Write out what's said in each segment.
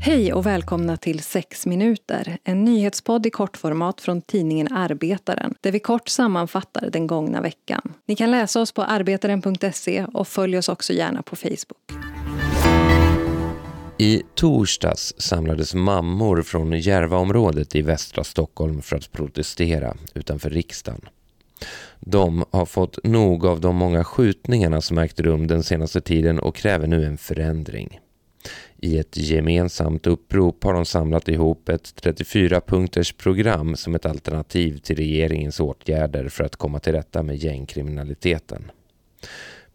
Hej och välkomna till 6 minuter, en nyhetspodd i kortformat från tidningen Arbetaren där vi kort sammanfattar den gångna veckan. Ni kan läsa oss på arbetaren.se och följ oss också gärna på Facebook. I torsdags samlades mammor från Järvaområdet i västra Stockholm för att protestera utanför riksdagen. De har fått nog av de många skjutningarna som ägt rum den senaste tiden och kräver nu en förändring. I ett gemensamt upprop har de samlat ihop ett 34-punkters program som ett alternativ till regeringens åtgärder för att komma till rätta med gängkriminaliteten.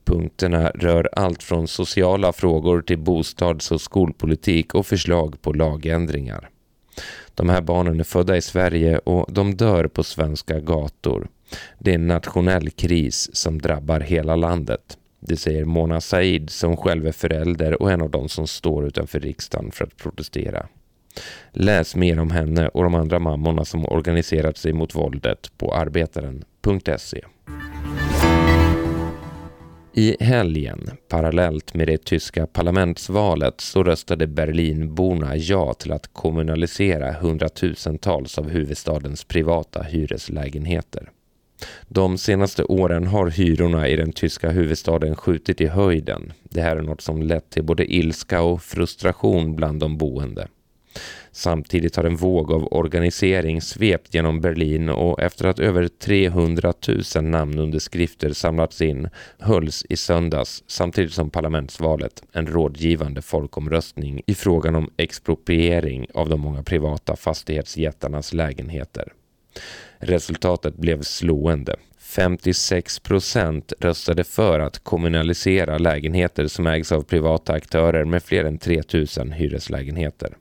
Punkterna rör allt från sociala frågor till bostads- och skolpolitik och förslag på lagändringar. De här barnen är födda i Sverige och de dör på svenska gator. Det är en nationell kris som drabbar hela landet. Det säger Mona Said som själv är förälder och en av de som står utanför riksdagen för att protestera. Läs mer om henne och de andra mammorna som organiserat sig mot våldet på arbetaren.se. I helgen, parallellt med det tyska parlamentsvalet, så röstade Berlinborna ja till att kommunalisera hundratusentals av huvudstadens privata hyreslägenheter. De senaste åren har hyrorna i den tyska huvudstaden skjutit i höjden. Det här är något som lett till både ilska och frustration bland de boende. Samtidigt har en våg av organisering svept genom Berlin och efter att över 300 000 namnunderskrifter samlats in hölls i söndags, samtidigt som parlamentsvalet, en rådgivande folkomröstning i frågan om expropriering av de många privata fastighetsjättarnas lägenheter. Resultatet blev slående. 56 procent röstade för att kommunalisera lägenheter som ägs av privata aktörer med fler än 3 000 hyreslägenheter.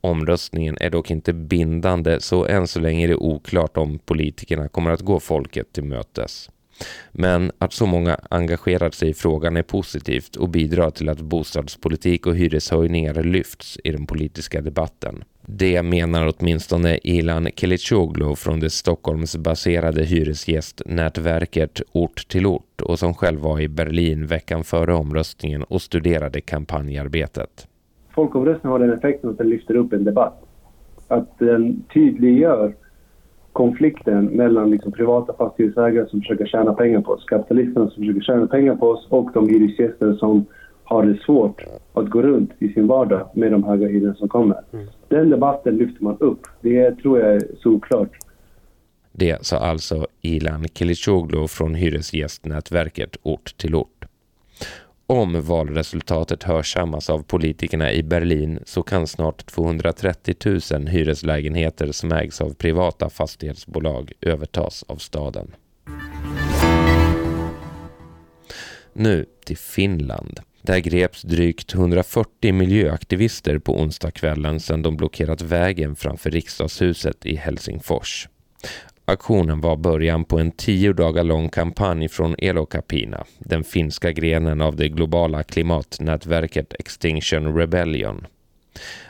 Omröstningen är dock inte bindande så än så länge är det oklart om politikerna kommer att gå folket till mötes. Men att så många engagerat sig i frågan är positivt och bidrar till att bostadspolitik och hyreshöjningar lyfts i den politiska debatten. Det menar åtminstone Ilan Kelicoglu från det Stockholmsbaserade hyresgästnätverket Ort till ort och som själv var i Berlin veckan före omröstningen och studerade kampanjarbetet. Folkomröstningen har den effekten att den lyfter upp en debatt. Att den tydliggör konflikten mellan liksom privata fastighetsägare som försöker tjäna pengar på oss, kapitalisterna som försöker tjäna pengar på oss och de hyresgäster som har det svårt att gå runt i sin vardag med de höga hyrorna som kommer. Mm. Den debatten lyfter man upp. Det tror jag är såklart. Det sa alltså Ilan Kilicoglu från hyresgästnätverket Ort till ort. Om valresultatet hörsammas av politikerna i Berlin så kan snart 230 000 hyreslägenheter som ägs av privata fastighetsbolag övertas av staden. Nu till Finland. Där greps drygt 140 miljöaktivister på onsdagskvällen sedan de blockerat vägen framför riksdagshuset i Helsingfors. Aktionen var början på en tio dagar lång kampanj från Elokapina, den finska grenen av det globala klimatnätverket Extinction Rebellion.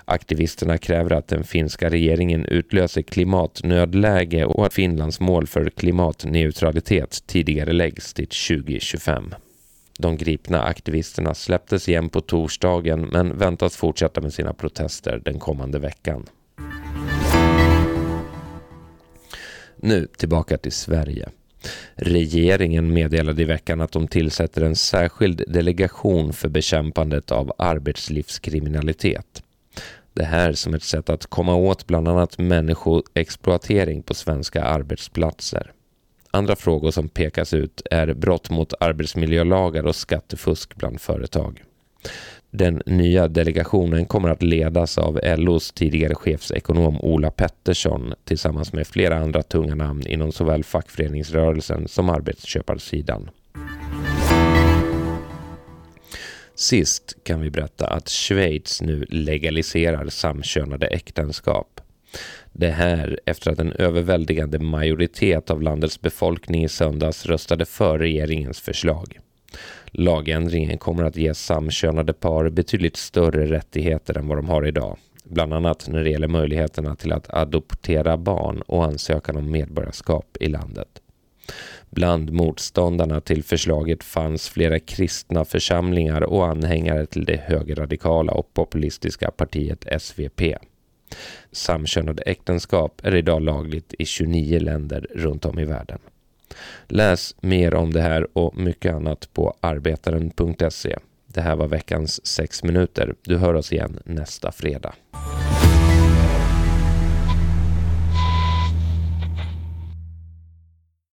Aktivisterna kräver att den finska regeringen utlöser klimatnödläge och att Finlands mål för klimatneutralitet tidigare läggs till 2025. De gripna aktivisterna släpptes igen på torsdagen men väntas fortsätta med sina protester den kommande veckan. Nu tillbaka till Sverige. Regeringen meddelade i veckan att de tillsätter en särskild delegation för bekämpandet av arbetslivskriminalitet. Det här som ett sätt att komma åt bland annat människoexploatering på svenska arbetsplatser. Andra frågor som pekas ut är brott mot arbetsmiljölagar och skattefusk bland företag. Den nya delegationen kommer att ledas av LOs tidigare chefsekonom Ola Pettersson tillsammans med flera andra tunga namn inom såväl fackföreningsrörelsen som arbetsköparsidan. Sist kan vi berätta att Schweiz nu legaliserar samkönade äktenskap. Det här efter att en överväldigande majoritet av landets befolkning i söndags röstade för regeringens förslag. Lagändringen kommer att ge samkönade par betydligt större rättigheter än vad de har idag. Bland annat när det gäller möjligheterna till att adoptera barn och ansökan om medborgarskap i landet. Bland motståndarna till förslaget fanns flera kristna församlingar och anhängare till det högerradikala och populistiska partiet SVP. Samkönade äktenskap är idag lagligt i 29 länder runt om i världen. Läs mer om det här och mycket annat på arbetaren.se. Det här var veckans 6 minuter. Du hör oss igen nästa fredag.